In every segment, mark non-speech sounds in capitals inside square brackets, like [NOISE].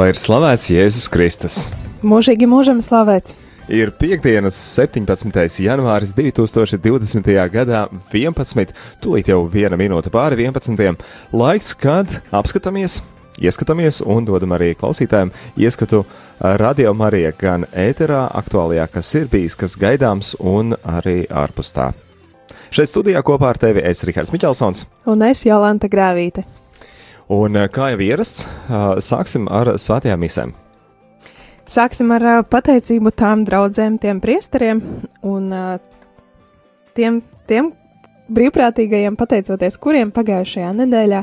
Lai ir slavēts Jēzus Kristus. Mūžīgi mūžam slavēts. Ir piekdienas, 17. janvāris 2020. gadā, 11. tūlīt jau viena minūte pāri 11. Laiks, kad apskatāmies, ieskatāmies un dodam arī klausītājiem ieskatu radio Marija gan ēterā, aktuālajā, kas ir bijis, kas gaidāms, un arī ārpus tā. Šeit studijā kopā ar tevi es Rihards Miķelsons. Un es Jolanta Grāvīte. Un kā jau ierasts, sāksim ar svētajām misēm. Sāksim ar pateicību tām draudzēm, tiem priesteriem un tiem, tiem brīvprātīgajiem, pateicoties kuriem pagājušajā nedēļā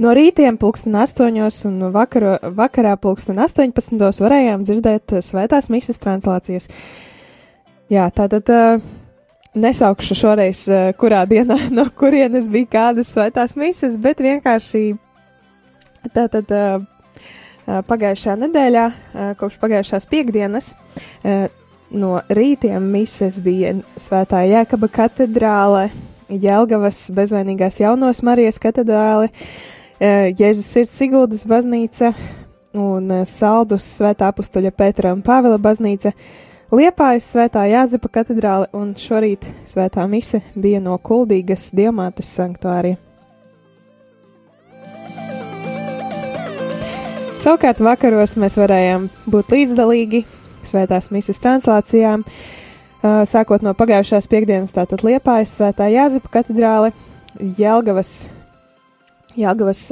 no rītiem pulksten 8 un vakaro, vakarā pulksten 18 varējām dzirdēt svētās misas translācijas. Jā, tātad nesaukšu šoreiz, kurā dienā [LAUGHS] no kurienes bija kādas svētās misas, bet vienkārši Tātad pagājušā nedēļā, kopš pagājušās piekdienas, no rītiem mises bija Svētā Jēkaba katedrāle, Jelgavas bezvainīgās jaunos Marijas katedrāle, Jēzus sirds Siguldas baznīca un Saldus Svētā apustuļa Pētera un Pāvila baznīca, Liepājas Svētā Jāzepa katedrāle un šorīt Svētā mise bija no Kuldīgas Diamātes sanktuārija. Savukārt vakaros mēs varējām būt līdzdalīgi svētās misijas translācijām, sākot no pagājušās piekdienas, tātad Liepājas svētā Jāzepa katedrāle, Jelgavas, Jelgavas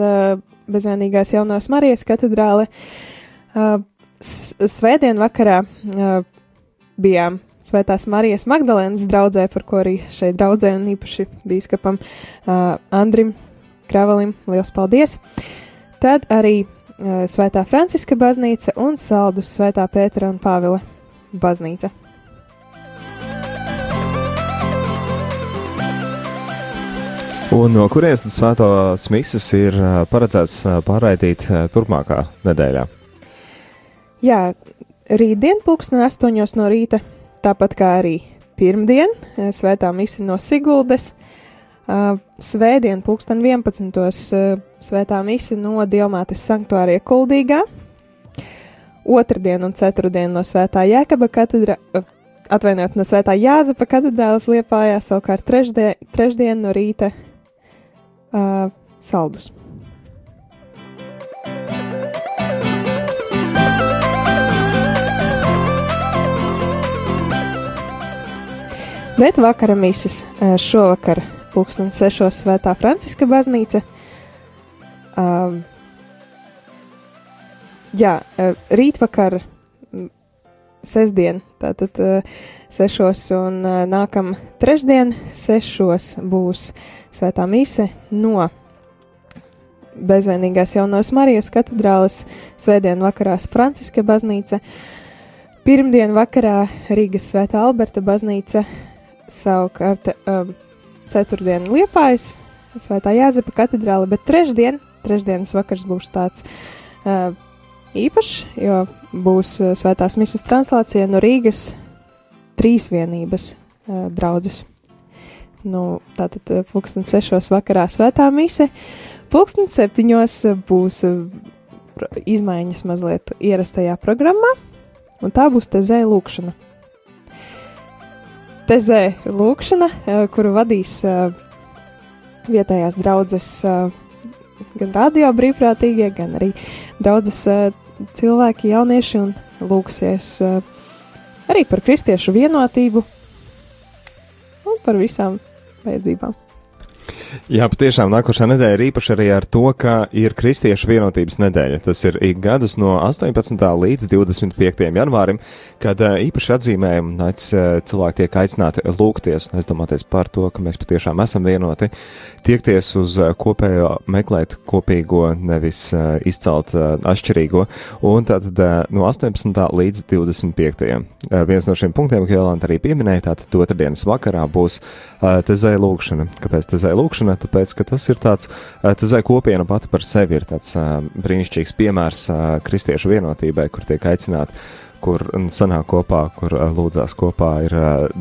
bezvainīgās jaunās Marijas katedrāle. Svētdien vakarā bijām Svētās Marijas Magdalēnas draudzē, par ko arī šeit draudzē un īpaši bīskapam Andrim Kravalim liels paldies. Tad arī Svētā Franciska baznīca un Saldus Svētā Pētera un Pāvila baznīca. Un no kurienes tad svētās misijas ir paredzēts pārraidīt turpmākā nedēļā? Jā, rītdien, pulksten astoņos no rīta, tāpat kā arī pirmdien, svētā misija no Siguldes, svētdien, pulksten 11. svētā misija no Diomātes sanktuārija Kuldīgā, otrdien un ceturtdien no svētā Jēkaba katedra, atvainojot no svētā Jāzepa katedrālas liepājā, savukārt trešdien, trešdien no rīta uh, saldus. Bet vakara mises šovakar pulksten sešos svētā Franciska baznīca. Um, jā, rītvakar, sestdien, tātad sešos un nākam trešdien sešos būs svētā mise no bezvainīgās jaunās Marijas katedrāles, svētdien vakarās Franciska baznīca, pirmdien vakarā Rīgas svētā Alberta baznīca, savukārt um, ceturtdien Liepājas, Svētā Jāzepa katedrāle, bet trešdien, trešdienas vakars būs tāds uh, īpašs, jo būs uh, Svētās misas translācija no Rīgas trīsvienības uh, draudzes. Nu, tātad uh, pulksten sešos vakarā Svētā mise, pulksten septiņos būs uh, izmaiņas mazliet ierastajā programmā, un tā būs tezē lūkšana. Tezē lūkšana, kuru vadīs vietējās draudzes gan radio brīvprātīgie, gan arī draudzes cilvēki, jaunieši un lūksies arī par kristiešu vienotību un par visām vajadzībām. Jā, patiešām nākošā nedēļa ir īpaši arī ar to, ka ir Kristiešu vienotības nedēļa. Tas ir ik gadus no 18. līdz 25. janvārim, kad īpaši atzīmējam, un cilvēki tiek aicināti lūgties un aizdomāties par to, ka mēs patiešām esam vienoti, tiekties uz kopējo, meklēt kopīgo, nevis izcelt atšķirīgo, un tātad no 18. līdz 25. Viens no šiem punktiem, ko Jolanta arī pieminēja, tātad otrdienas vakarā būs tezē lūkšana. Kāpēc tezē lūkšana? Tāpēc, ka tas ir tāds, tezē kopiena pati par sevi ir tāds brīnišķīgs piemērs kristiešu vienotībai, kur tiek aicināti kur sanāk kopā, kur lūdzās kopā, ir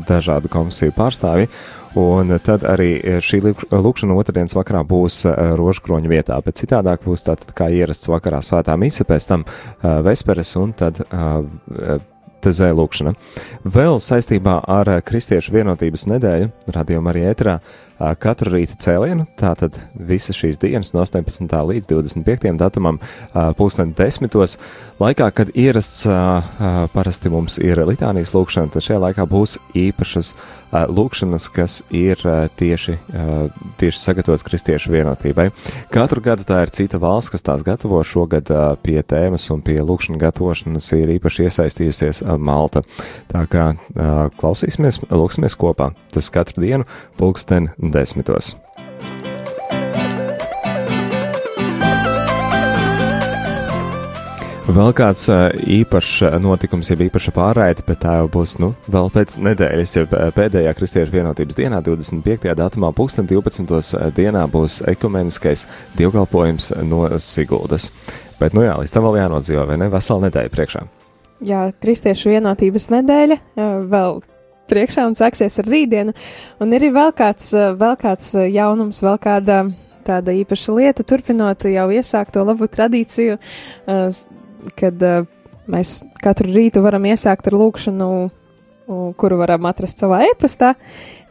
dažādu komisiju pārstāvji. Un tad arī šī lūkšana otrdienas vakarā būs rožkroņa vietā, bet citādāk būs tātad kā ierasts vakarā svētā mise, pēc tam vesperes un tad tezē lūkšana. Vēl saistībā ar Kristiešu vienotības nedēļu, radījumā arī ēterā, katru rīta cēlienu, tātad visas šīs dienas no 18. līdz 25. datumam, pulksten desmitos, laikā, kad ierasts parasti mums ir litānijas lūkšana, tad šajā laikā būs īpašas lūkšanas, kas ir tieši, tieši sagatavotas kristiešu vienotībai. Katru gadu tā ir cita valsts, kas tās gatavo. Šogad pie tēmas un pie lūkšana gatavošanas ir īpaši iesaistījusies Malta. Tā kā klausīsimies, lūksimies kopā. Tas katru dienu pulksten desmitos. Vēl kāds īpašs notikums, jau īpaša pārraide, bet tā jau būs, nu, vēl pēc nedēļas, jau pēdējā Kristiešu vienotības dienā, 25. datumā, 2012. dienā būs ekumeniskais dievkalpojums no Siguldas. Bet, nu jā, līdz tam vēl jānodzīvo, vai ne? Vesela nedēļa priekšā. Jā, Kristiešu vienotības nedēļa vēl priekšā un sāksies ar rītdienu. Un ir vēl kāds, vēl kāds jaunums, vēl kāda tāda īpaša lieta, turpinot jau iesākto labu tradīciju kad uh, mēs katru rītu varam iesākt ar lūkšanu, kuru varam atrast savā e-pastā,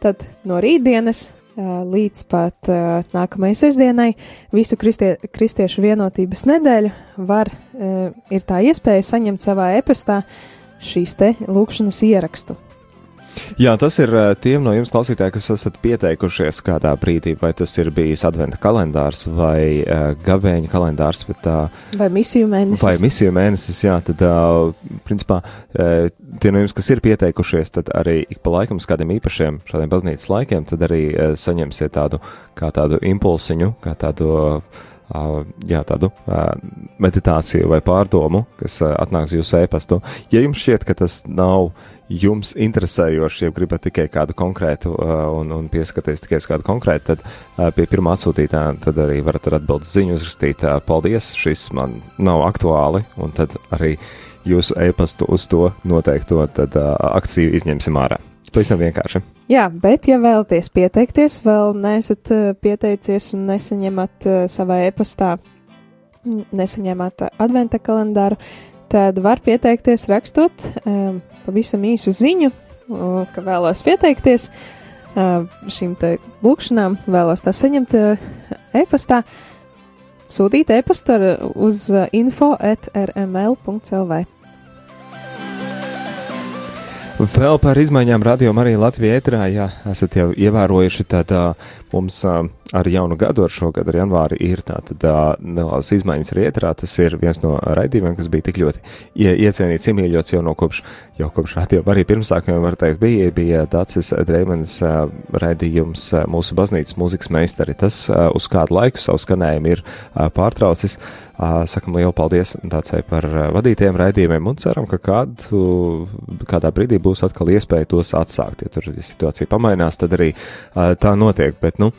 tad no rītdienas līdz pat uh, nākamajai sestdienai visu kristie, kristiešu vienotības nedēļu var, uh, ir tā iespēja saņemt savā e-pastā šīs te lūkšanas ierakstu. Jā, tas ir eh, tiem no jums klausītāji, kas esat pieteikušies kādā brīdī, vai tas ir bijis adventa kalendārs vai uh, gavēņa kalendārs, bet, uh, vai misiju mēnesis. Vai misiju mēnesis, jā, tad, uh, principā, uh, tie no jums, kas ir pieteikušies, tad arī ik pa laikam uz kādiem īpašiem šādiem baznīcas laikiem, tad arī uh, saņemsiet tādu, kā tādu impulsiņu, kā tādu. Uh, jā, tādu meditāciju vai pārdomu, kas atnāks jūsu ēpastu. Ja jums šķiet, ka tas nav jums interesējoši, ja gribat tikai kādu konkrētu un, un pieskaties tikai uz kādu konkrētu, tad pie pirmā atsūtītā tad arī varat ar atbildes ziņu uzrakstīt, paldies, šis man nav aktuāli, un tad arī jūsu e-pastu uz to noteikto tad, akciju izņemsim ārā. Pavisam vienkārši. Jā, bet, ja vēlaties pieteikties, vēl neesat uh, pieteicies un nesaņemat uh, savā e-pastā, nesaņemat adventa kalendāru, tad var pieteikties rakstot um, pavisam īsu ziņu, ka vēlos pieteikties uh, šīm te lūkšanām, vēlos tā saņemt uh, e-pastā, sūtīt e-pastu uz info at rml.lv. Vēl par izmaiņām radio arī Latvijā ētrā, ja esat jau ievērojuši, tad mums ar jaunu gadu, ar šo gadu, ar janvāri, ir tātad nelielas izmaiņas arī ētrā. Tas ir viens no raidījumiem, kas bija tik ļoti ie, iecienīts, iemīļots jau no kopš, jau kopš radio arī pirmsākumiem, var teikt, bija, bija Dācis Dreimans uh, raidījums uh, mūsu baznīcas mūzikas meistari. Tas uh, uz kādu laiku savu skanējumu ir uh, pārtraucis. Uh, sakam lielu paldies Dācei par uh, vadītiem raidījumiem un ceram, ka kādu, kādā brīdī būs atkal iespēja tos atsākt. Ja tur situācija pamainās, tad arī uh, tā notiek. Bet, nu,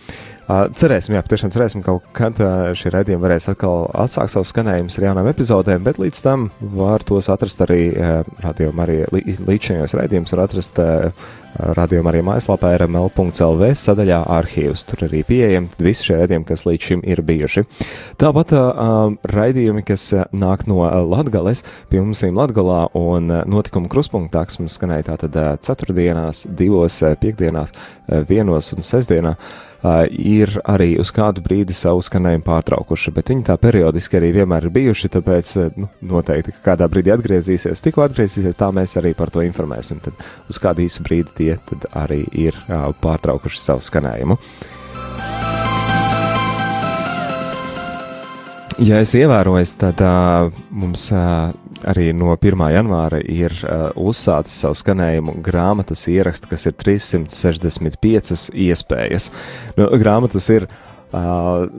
Uh, cerēsim, jā, tiešām cerēsim, ka kaut kad uh, šie raidījumi varēs atkal atsākt savus skanējumus ar jaunām epizodēm, bet līdz tam var tos atrast arī uh, radio arī līdz šajos raidījumus var atrast uh, radio arī mājaslapā rml.lv sadaļā arhīvs. Tur arī pieejami visi šie raidījumi, kas līdz šim ir bijuši. Tāpat uh, raidījumi, kas nāk no Latgales, pie mums ir Latgalā un notikuma kruspunktā, kas mums skanēja tātad ceturtdienās, divos, piekdienās, vienos un sestdienā. Ir arī uz kādu brīdi savu skanējumu pārtraukuši, bet viņi tā periodiski arī vienmēr ir bijuši, tāpēc nu, noteikti, ka kādā brīdī atgriezīsies. Tikko atgriezīsies, tā mēs arī par to informēsim. Tad uz kādu īsu brīdi tie arī ir pārtraukuši savu skanējumu. Ja es ievēroju, tad uh, mums uh, arī no 1. janvāra ir uh, uzsācis savu skanējumu grāmatas ierakstu, kas ir 365 iespējas. Nu, grāmatas ir. Uh,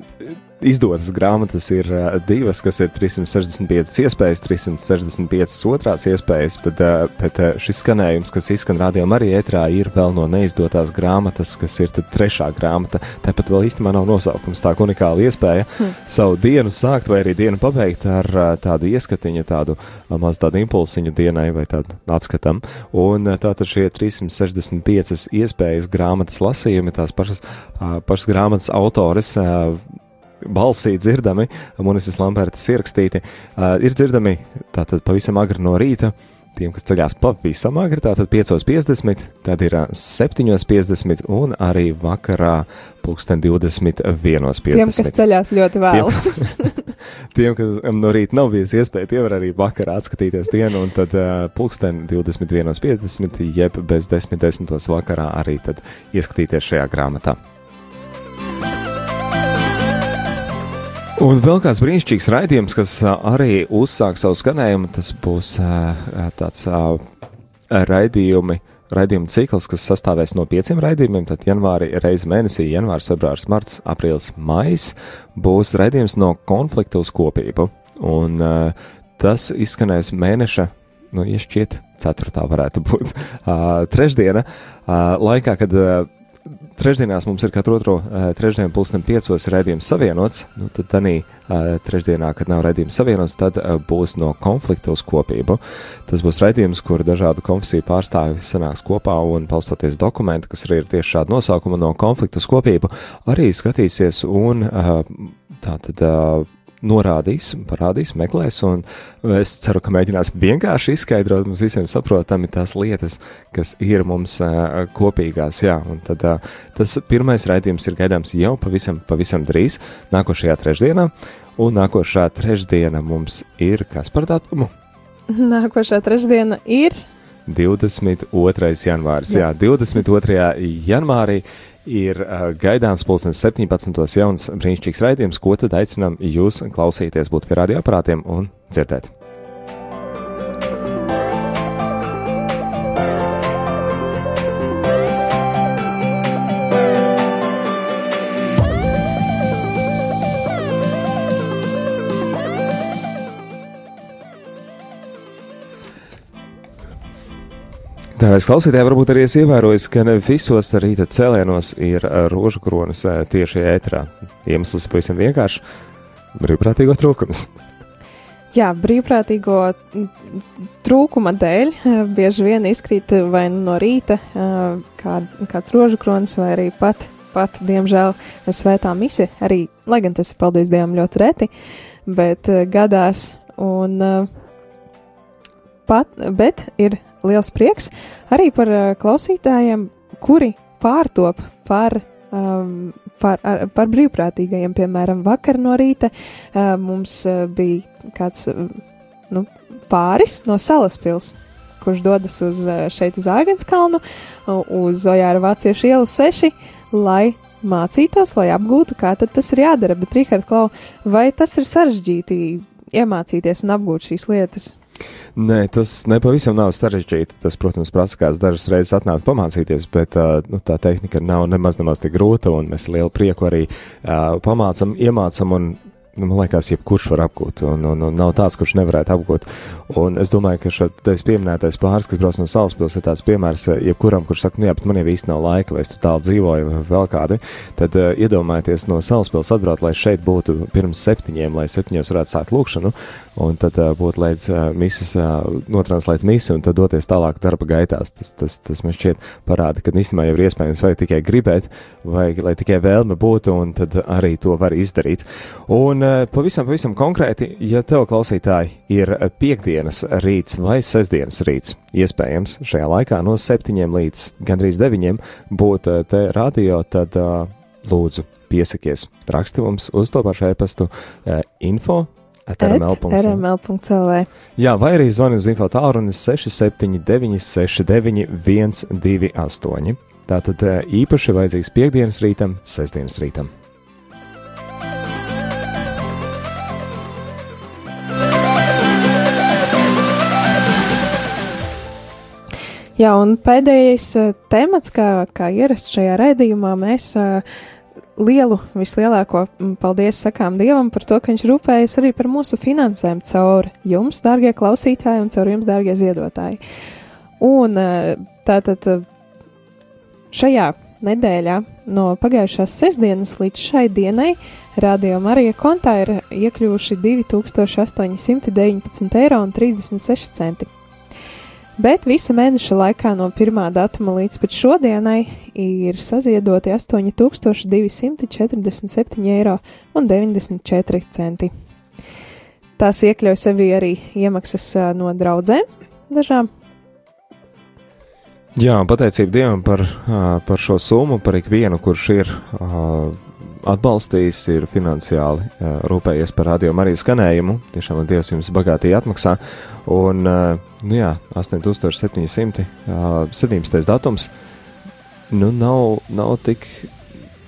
izdotas grāmatas ir uh, divas, kas ir 365 iespējas, 365 otrās iespējas, bet, uh, bet uh, šis skanējums, kas izskan rādījumā arī ētrā, ir vēl no neizdotās grāmatas, kas ir trešā grāmata. Tāpat vēl īstenībā nav nosaukums, tā unikāla iespēja hmm. savu dienu sākt vai arī dienu pabeigt ar uh, tādu ieskatiņu, tādu uh, maz tādu impulsiņu dienai vai tādu atskatam. Un uh, tātad šie 365 iespējas grāmatas lasījumi, tās pašas, uh, pašas grāmatas autores. Uh, balsī dzirdami, Munises Lambertas ierakstīti, uh, ir dzirdami tātad pavisam agri no rīta. Tiem, kas ceļās pavisam agri, tātad 5.50, tad ir 7.50 un arī vakarā pulksten 21.50. Tiem, kas ceļās ļoti vēlas. Tiem, [LAUGHS] tiem, kas no rīta nav bijis iespēja, tie var arī vakarā atskatīties dienu, un tad uh, pulksten 21.50, jeb bez 10.10. vakarā arī tad ieskatīties šajā grāmatā. Un vēl kāds brīnišķīgs raidījums, kas arī uzsāk savu skanējumu, tas būs tāds raidījumi, raidījumu cikls, kas sastāvēs no pieciem raidījumiem. Tad janvāri reizi mēnesī, janvārs, februārs, marts, aprīlis, mais būs raidījums no konflikta uz kopību. Un tas izskanēs mēneša, nu, iešķiet, ceturtā varētu būt trešdiena, laikā, kad trešdienās mums ir katru otro uh, trešdienu pulksten piecos redzījums savienots, nu, tad tādā uh, trešdienā, kad nav redzījums savienots, tad uh, būs no konflikta uz kopību. Tas būs redzījums, kur dažādu konfesiju pārstāvi sanāks kopā un palstoties dokumenti, kas arī ir tieši šāda nosaukuma no konflikta uz kopību, arī skatīsies un uh, tā tad. Uh, norādīs, parādīs, meklēs, un es ceru, ka mēģinās vienkārši izskaidrot mums visiem saprotami tās lietas, kas ir mums uh, kopīgās. Jā, un tad uh, tas pirmais raidījums ir gaidāms jau pavisam, pavisam drīz, nākošajā trešdienā, un nākošā trešdiena mums ir kas par datumu? Nākošā trešdiena ir 22. janvāris. Jā, Jā 22. janvārī ir uh, gaidāms pulkstenis 17. jauns brīnišķīgs raidījums, ko tad aicinām jūs klausīties, būt pie radioaparātiem un dzirdēt. Dārgais klausītāj, varbūt arī es ievēroju, ka ne visos rīta cēlienos ir rožu kronas tieši ētrā. Iemesls pavisam vienkārši - brīvprātīgo trūkums. Jā, brīvprātīgo trūkuma dēļ bieži vien izkrīt vai nu no rīta kā, kāds rožu kronis, vai arī pat, pat, diemžēl, svētā mise. Arī, lai gan tas ir, paldies Dievam, ļoti reti, bet gadās. Un, pat, bet ir liels prieks arī par uh, klausītājiem, kuri pārtop par, um, par, ar, par brīvprātīgajiem. Piemēram, vakar no rīta uh, mums uh, bija kāds uh, nu, pāris no Salaspils. Kurš dodas uz šeit uz Āgānskalnu, uz Zojāra Vāciešu ielu 6, lai mācītos, lai apgūtu, kā tas ir jādara. Bet, Rīgārd, Klau, vai tas ir sarežģīti iemācīties un apgūt šīs lietas? Nē, tas nepavisam nav sarežģīti. Tas, protams, prasa kāds dažas reizes atnākt pamācīties, bet uh, nu, tā tehnika nav nemaz, nemaz tik grūta, un mēs lielu prieku arī uh, pamācam, iemācam un nu, man liekas, jebkurš var apgūt, un, un, un nav tāds, kurš nevarētu apgūt. Un es domāju, ka šis pieminētais pāris, kas brauc no Salaspils, ir tāds piemērs jebkuram, kurš saka, nu jā, bet man jau īsti nav laika, vai es tur tālu dzīvoju, vai vēl kādi. Tad uh, iedomājieties no Salaspils atbraukt, lai šeit būtu pirms septiņiem, lai septiņos varētu sākt lūkšanu, un tad uh, būtu līdz uh, mises, uh, notranslēt misi, un tad doties tālāk darba gaitās. Tas, tas, tas man šķiet parāda, ka īstenībā jau ir iespējams vai tikai gribēt, vai lai tikai vēlme būtu, un tad arī to var izdarīt. Un, Eh, pavisam, pavisam konkrēti, ja tev klausītāji ir piekdienas rīts vai sestdienas rīts, iespējams šajā laikā no septiņiem līdz gandrīz deviņiem būt eh, te radio, tad uh, lūdzu piesakies. Raksti mums uz to pašu e-pastu uh, info. RML.CLV. Jā, vai arī zvani uz info tālrunis 679, 69, 128. Tātad īpaši vajadzīgs piekdienas rītam, sestdienas rītam. Jā, un pēdējais uh, temats, kā, kā ierasts šajā raidījumā, mēs uh, lielu, vislielāko paldies sakām Dievam par to, ka Viņš rūpējas arī par mūsu finansēm caur jums, dārgie klausītāji, un caur jums, dārgie ziedotāji. Un tātad šajā nedēļā no pagājušās sestdienas līdz šai dienai Radio Marija kontā ir iekļuvuši 2819,36 eiro bet visa mēneša laikā no 1. datuma līdz pat šodienai ir saziedoti 8247,94 eiro. Tās iekļauj sevi arī iemaksas no draudzēm dažām. Jā, pateicība Dievam par, par šo summu, par ikvienu, kurš ir atbalstījis, ir finansiāli uh, rūpējies par radio Marijas skanējumu. Tiešām Dievs jums bagātīgi atmaksā. Un, uh, nu jā, 8700, uh, 17. datums, nu nav, nav tik.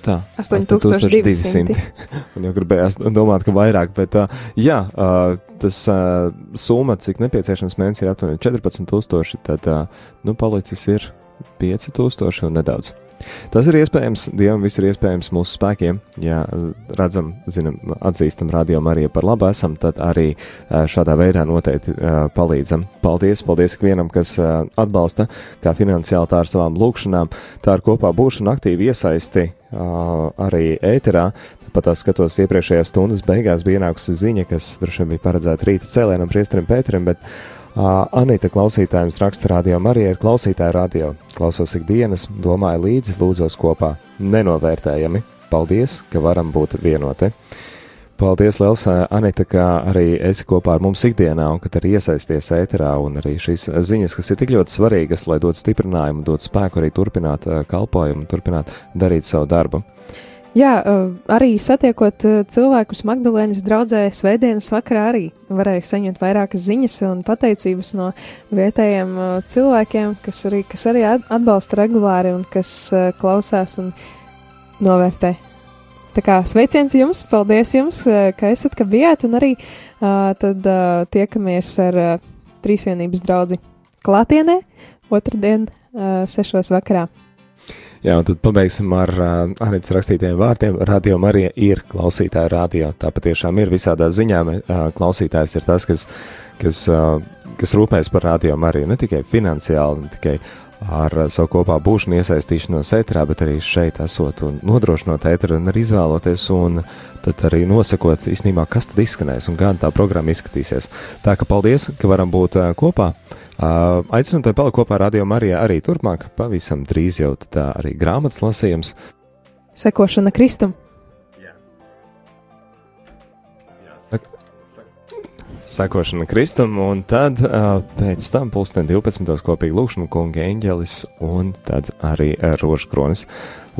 Tā, 8200. [LAUGHS] Un jau gribējās domāt, ka vairāk, bet uh, jā, uh, tas uh, summa, cik nepieciešams mēnesī ir aptuveni 14,000, tad uh, nu, palicis ir 5,000 un nedaudz. Tas ir iespējams, Dievam viss ir iespējams mūsu spēkiem. Ja redzam, zinām, atzīstam radiomu arī par labu esam, tad arī šādā veidā noteikti palīdzam. Paldies, paldies ikvienam, kas atbalsta kā finansiāli tā ar savām lūkšanām, tā ar kopā būšanu aktīvi iesaisti arī ēterā. Pat es skatos, iepriekšējās stundas beigās bija ienākusi ziņa, kas droši vien bija paredzēta rīta cēlēnam, priesterim Pēterim, bet uh, Anita klausītājiem raksta radio Marija ir klausītāja radio. Klausos ikdienas, domāju līdzi, lūdzos kopā. Nenovērtējami. Paldies, ka varam būt vienoti. Paldies, Liels, Anita, ka arī esi kopā ar mums ikdienā un ka arī iesaisties ēterā un arī šīs ziņas, kas ir tik ļoti svarīgas, lai dotu stiprinājumu, dotu spēku arī turpināt kalpojumu, turpināt darīt savu darbu. Jā, arī satiekot cilvēkus Magdalēnas draudzē, Svētdienas vakarā arī varēju saņemt vairākas ziņas un pateicības no vietējiem cilvēkiem, kas arī, kas arī atbalsta regulāri un kas klausās un novērtē. Tā kā sveiciens jums, paldies jums, ka esat, ka bijāt, un arī tad tiekamies ar Trīsvienības draudzi klātienē otrdien sešos vakarā. Jā, un tad pabeigsim ar uh, Anītas rakstītajiem vārdiem. Radio Marija ir klausītāja radio. Tā patiešām ir visādā ziņā. Uh, klausītājs ir tas, kas, kas, uh, kas rūpējas par radio Mariju ne tikai finansiāli, ne tikai ar savu kopā būšanu iesaistīšanos ēterā, bet arī šeit esot un nodrošinot ēteru un arī izvēloties un tad arī nosakot īstenībā, kas tad izskanēs un kāda tā programma izskatīsies. Tā ka paldies, ka varam būt kopā. Uh, aicinu te palikt kopā ar Radio Mariju arī turpmāk, pavisam drīz jau tā arī grāmatas lasījums. Sekošana Kristum. Jā. Jā, sak, sak. Sekošana Kristum, un tad uh, pēc tam pulksten 12. kopīgi lūkšana kunga eņģelis, un tad arī rožkronis.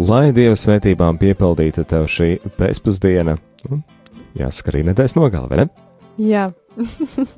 Lai Dieva svētībām piepildīta tev šī pēcpusdiena, un jāsaka arī nedēļas nogala, vai ne? Jā. [LAUGHS]